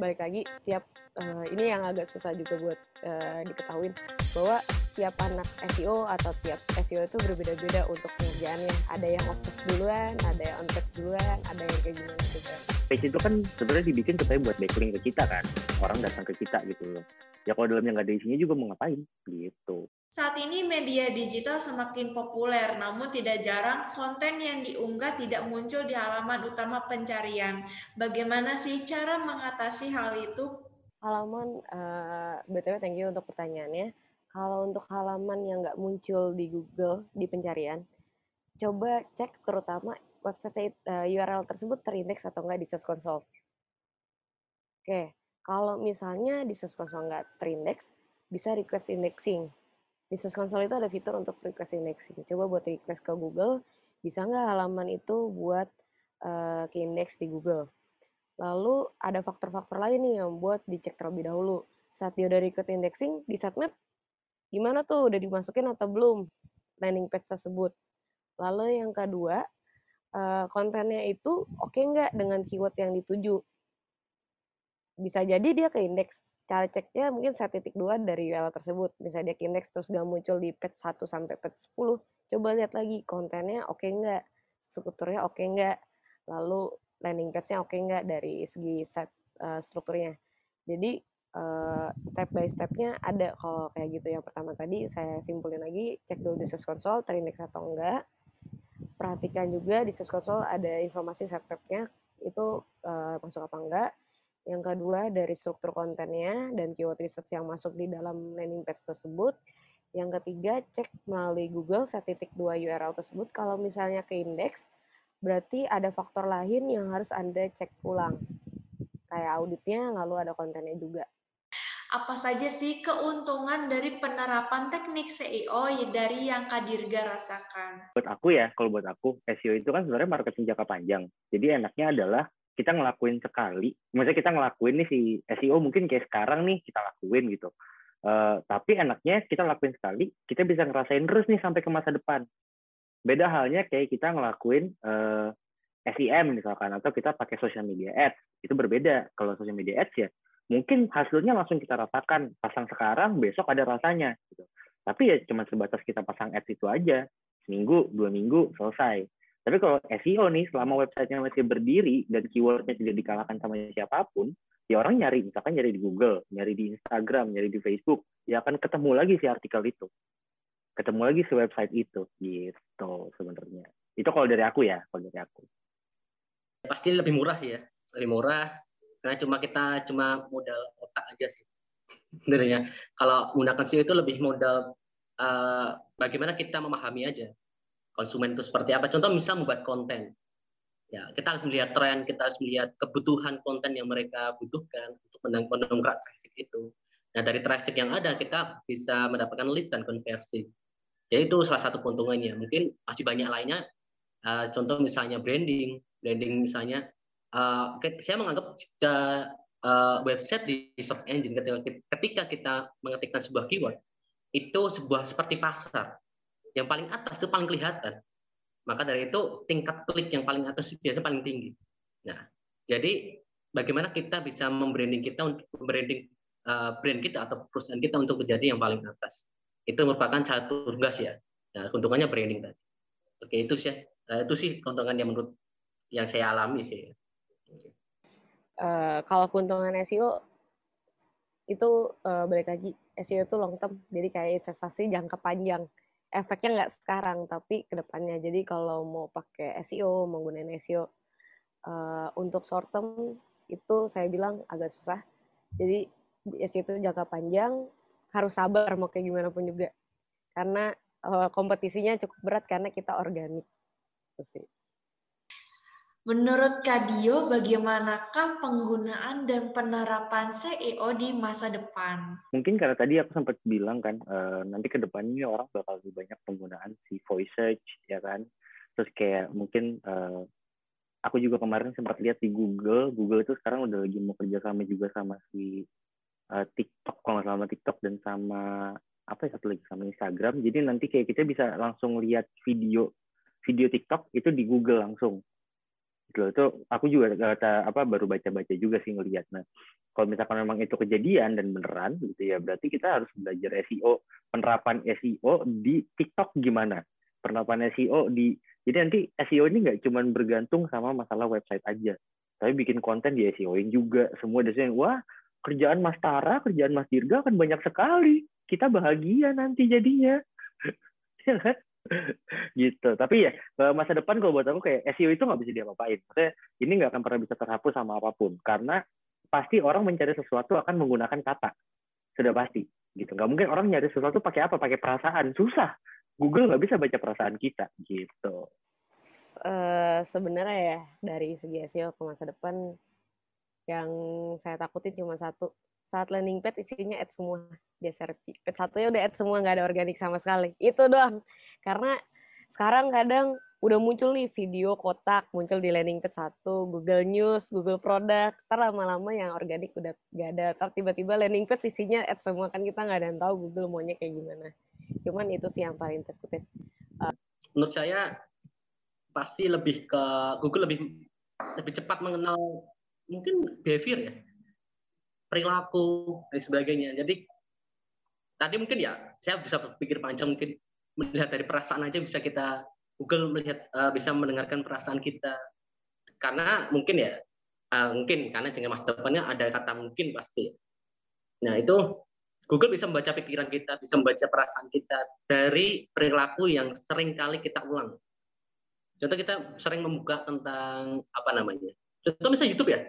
balik lagi tiap uh, ini yang agak susah juga buat uh, diketahui bahwa tiap anak SEO atau tiap SEO itu berbeda-beda untuk pengerjaannya. Ada yang off duluan, ada yang on duluan, ada yang kayak gimana juga. Page itu kan sebenarnya dibikin supaya buat backlink ke kita kan, orang datang ke kita gitu loh. Ya kalau dalamnya nggak ada isinya juga mau ngapain gitu. Saat ini media digital semakin populer, namun tidak jarang konten yang diunggah tidak muncul di halaman utama pencarian. Bagaimana sih cara mengatasi hal itu? Halaman, uh, eh, BTW thank you untuk pertanyaannya. Kalau untuk halaman yang nggak muncul di Google, di pencarian, coba cek terutama website uh, eh, URL tersebut terindeks atau nggak di Search Console. Oke, kalau misalnya di Search Console nggak terindeks, bisa request indexing Business Console itu ada fitur untuk request indexing. Coba buat request ke Google, bisa nggak halaman itu buat uh, ke index di Google. Lalu ada faktor-faktor lain nih yang buat dicek terlebih dahulu. Saat dia udah request indexing, di sitemap, gimana tuh udah dimasukin atau belum landing page tersebut. Lalu yang kedua, uh, kontennya itu oke okay nggak dengan keyword yang dituju. Bisa jadi dia ke indeks, cara ceknya mungkin saya titik dua dari URL tersebut. Bisa dia indeks terus gak muncul di page 1 sampai page 10. Coba lihat lagi kontennya oke okay nggak, strukturnya oke okay nggak, lalu landing page-nya oke okay nggak dari segi set uh, strukturnya. Jadi uh, step by step-nya ada kalau kayak gitu. Yang pertama tadi saya simpulin lagi, cek dulu di Search Console terindeks atau enggak. Perhatikan juga di Search Console ada informasi set itu uh, masuk apa enggak yang kedua dari struktur kontennya dan keyword research yang masuk di dalam landing page tersebut. Yang ketiga, cek melalui Google set titik dua URL tersebut. Kalau misalnya ke indeks, berarti ada faktor lain yang harus Anda cek ulang. Kayak auditnya, lalu ada kontennya juga. Apa saja sih keuntungan dari penerapan teknik SEO dari yang Kadirga rasakan? Buat aku ya, kalau buat aku, SEO itu kan sebenarnya marketing jangka panjang. Jadi enaknya adalah kita ngelakuin sekali, maksudnya kita ngelakuin nih si SEO mungkin kayak sekarang nih kita lakuin gitu. Uh, tapi enaknya kita lakuin sekali, kita bisa ngerasain terus nih sampai ke masa depan. Beda halnya kayak kita ngelakuin uh, eh, SEM misalkan atau kita pakai social media ads itu berbeda. Kalau social media ads ya mungkin hasilnya langsung kita rasakan pasang sekarang besok ada rasanya gitu. Tapi ya cuma sebatas kita pasang ads itu aja seminggu dua minggu selesai. Tapi kalau SEO nih, selama websitenya masih berdiri dan keywordnya tidak dikalahkan sama siapa pun, ya orang nyari, misalkan nyari di Google, nyari di Instagram, nyari di Facebook, ya akan ketemu lagi si artikel itu. Ketemu lagi si website itu, gitu sebenarnya. Itu kalau dari aku ya, kalau dari aku. Pasti lebih murah sih ya, lebih murah, karena cuma kita cuma modal otak aja sih. Sebenarnya, kalau menggunakan SEO itu lebih modal uh, bagaimana kita memahami aja konsumen itu seperti apa. Contoh misal membuat konten. Ya, kita harus melihat tren, kita harus melihat kebutuhan konten yang mereka butuhkan untuk mendongkrak traffic itu. Nah, dari traffic yang ada kita bisa mendapatkan list dan konversi. Jadi itu salah satu keuntungannya. Mungkin masih banyak lainnya. Uh, contoh misalnya branding, branding misalnya. Uh, saya menganggap jika uh, website di search engine ketika kita mengetikkan sebuah keyword itu sebuah seperti pasar yang paling atas itu paling kelihatan. Maka dari itu tingkat klik yang paling atas biasanya paling tinggi. Nah, jadi bagaimana kita bisa membranding kita untuk membranding uh, brand kita atau perusahaan kita untuk menjadi yang paling atas. Itu merupakan satu tugas ya. Nah, keuntungannya branding tadi. Oke, itu sih uh, itu sih keuntungan yang menurut yang saya alami sih. Uh, kalau keuntungan SEO itu uh, balik lagi SEO itu long term, jadi kayak investasi jangka panjang efeknya nggak sekarang tapi ke depannya jadi kalau mau pakai SEO menggunakan SEO uh, eh, untuk short term itu saya bilang agak susah. Jadi SEO itu jangka panjang harus sabar mau kayak gimana pun juga. Karena uh, kompetisinya cukup berat karena kita organik. Itu sih Menurut Kadio, bagaimanakah penggunaan dan penerapan SEO di masa depan? Mungkin karena tadi aku sempat bilang kan, uh, nanti ke depannya orang bakal lebih banyak penggunaan si voice search, ya kan? Terus kayak mungkin uh, aku juga kemarin sempat lihat di Google, Google itu sekarang udah lagi mau kerja sama juga sama si uh, TikTok, kalau nggak sama TikTok dan sama apa ya satu lagi sama Instagram. Jadi nanti kayak kita bisa langsung lihat video video TikTok itu di Google langsung gitu. Itu aku juga kata apa baru baca-baca juga sih ngelihat. Nah kalau misalkan memang itu kejadian dan beneran gitu ya berarti kita harus belajar SEO penerapan SEO di TikTok gimana? Penerapan SEO di jadi nanti SEO ini nggak cuma bergantung sama masalah website aja tapi bikin konten di SEO-in juga. Semua yang wah kerjaan Mas Tara kerjaan Mas Dirga kan banyak sekali. Kita bahagia nanti jadinya. Ya kan gitu. Tapi ya masa depan kalau buat aku kayak SEO itu nggak bisa diapa-apain. Maksudnya ini nggak akan pernah bisa terhapus sama apa pun. Karena pasti orang mencari sesuatu akan menggunakan kata. Sudah pasti. Gitu. Nggak mungkin orang nyari sesuatu pakai apa? Pakai perasaan. Susah. Google nggak bisa baca perasaan kita. Gitu. Uh, sebenarnya ya dari segi SEO ke masa depan yang saya takutin cuma satu saat landing page isinya add semua. Geser page satunya udah add semua nggak ada organik sama sekali. Itu doang. Karena sekarang kadang udah muncul nih video kotak muncul di landing page satu Google News Google Produk ntar lama-lama yang organik udah gak ada. Ntar tiba-tiba landing page isinya add semua. Kan kita nggak ada yang tahu Google maunya kayak gimana. Cuman itu sih yang paling terkutip. Uh, menurut saya pasti lebih ke Google lebih lebih cepat mengenal mungkin behavior ya perilaku dan sebagainya. Jadi tadi mungkin ya saya bisa berpikir panjang mungkin melihat dari perasaan aja bisa kita Google melihat uh, bisa mendengarkan perasaan kita karena mungkin ya uh, mungkin karena dengan masa depannya ada kata mungkin pasti. Nah itu Google bisa membaca pikiran kita, bisa membaca perasaan kita dari perilaku yang sering kali kita ulang. Contoh kita sering membuka tentang apa namanya. Contoh misalnya YouTube ya,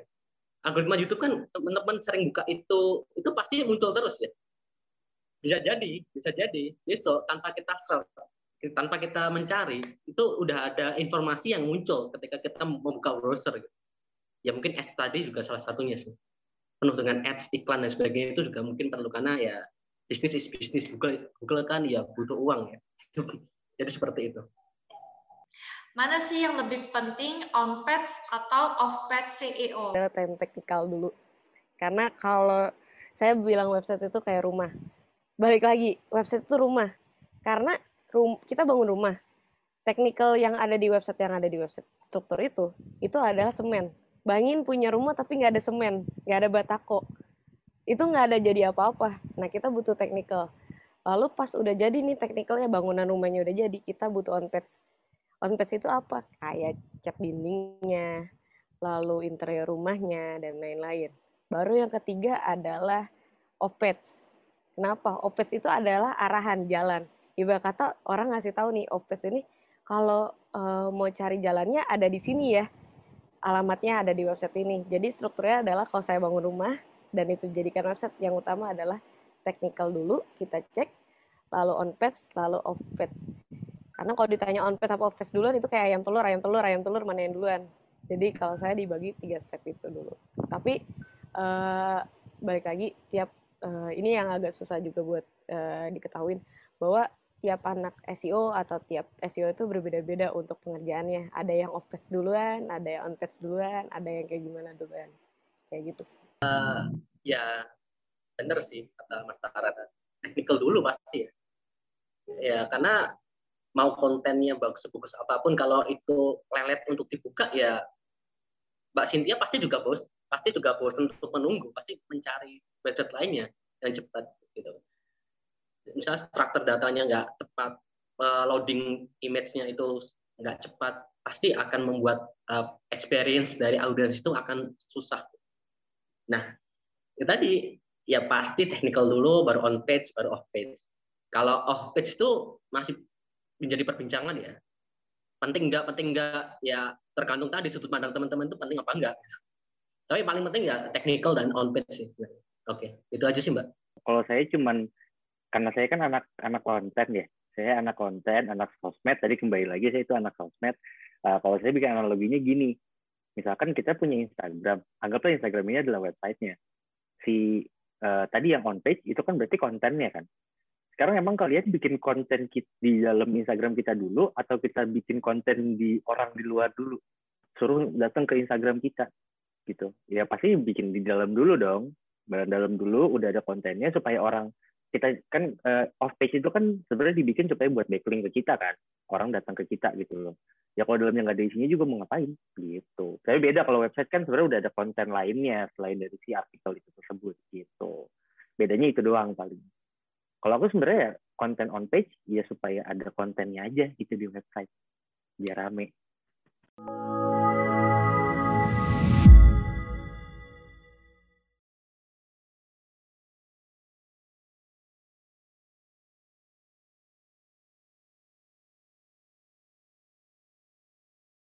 algoritma YouTube kan teman-teman sering buka itu itu pasti muncul terus ya. Bisa jadi bisa jadi. Besok tanpa kita search tanpa kita mencari itu udah ada informasi yang muncul ketika kita membuka browser. Ya mungkin ads tadi juga salah satunya sih. Penuh dengan ads iklan dan sebagainya itu juga mungkin perlu karena ya bisnis is bisnis. Google Google kan ya butuh uang ya. Jadi seperti itu Mana sih yang lebih penting on page atau off page CEO? Time technical dulu. Karena kalau saya bilang website itu kayak rumah. Balik lagi, website itu rumah. Karena rum kita bangun rumah. Technical yang ada di website yang ada di website struktur itu, itu adalah semen. Bangin punya rumah tapi nggak ada semen, nggak ada batako. Itu nggak ada jadi apa-apa. Nah kita butuh technical. Lalu pas udah jadi nih technicalnya bangunan rumahnya udah jadi, kita butuh on page on page itu apa? Kayak cat dindingnya lalu interior rumahnya dan lain-lain. Baru yang ketiga adalah page kenapa? Page itu adalah arahan jalan. Ibarat kata orang ngasih tahu nih page ini kalau uh, mau cari jalannya ada di sini ya. Alamatnya ada di website ini. Jadi strukturnya adalah kalau saya bangun rumah dan itu jadikan website yang utama adalah technical dulu kita cek lalu on page lalu off page karena kalau ditanya on page apa off page duluan itu kayak ayam telur, ayam telur, ayam telur mana yang duluan. Jadi kalau saya dibagi tiga step itu dulu. Tapi uh, balik lagi tiap uh, ini yang agak susah juga buat uh, diketahuin bahwa tiap anak SEO atau tiap SEO itu berbeda-beda untuk pengerjaannya. Ada yang off page duluan, ada yang on page duluan, ada yang kayak gimana duluan. Kayak gitu sih. Uh, ya bener sih kata Mas Tara. Technical dulu pasti ya. Ya karena mau kontennya bagus bagus apa pun kalau itu lelet untuk dibuka ya Mbak Cynthia pasti juga bos pasti juga bos untuk menunggu pasti mencari budget lainnya yang cepat gitu. Misalnya struktur datanya nggak tepat uh, loading image-nya itu nggak cepat pasti akan membuat uh, experience dari audiens itu akan susah. Nah itu tadi ya pasti technical dulu baru on page baru off page. Kalau off page itu masih menjadi perbincangan ya. Penting enggak penting enggak ya tergantung tadi sudut pandang teman-teman itu penting apa enggak tapi paling penting ya technical dan on page sih. Oke itu aja sih mbak. Kalau saya cuman karena saya kan anak anak konten ya. Saya anak konten anak sosmed. Tadi kembali lagi saya itu anak sosmed. Uh, kalau saya bikin analoginya gini. Misalkan kita punya Instagram. Anggaplah Instagram ini adalah websitenya. Si uh, tadi yang on page itu kan berarti kontennya kan sekarang emang kalian bikin konten di dalam Instagram kita dulu atau kita bikin konten di orang di luar dulu? Suruh datang ke Instagram kita gitu. Ya pasti bikin di dalam dulu dong. Dalam dulu udah ada kontennya supaya orang kita kan uh, off page itu kan sebenarnya dibikin supaya buat backlink ke kita kan. Orang datang ke kita gitu loh. Ya kalau dalamnya nggak ada isinya juga mau ngapain? Gitu. Tapi beda kalau website kan sebenarnya udah ada konten lainnya selain dari si artikel itu tersebut gitu. Bedanya itu doang paling kalau aku sebenarnya ya, konten on page ya supaya ada kontennya aja gitu di website biar rame. Thank you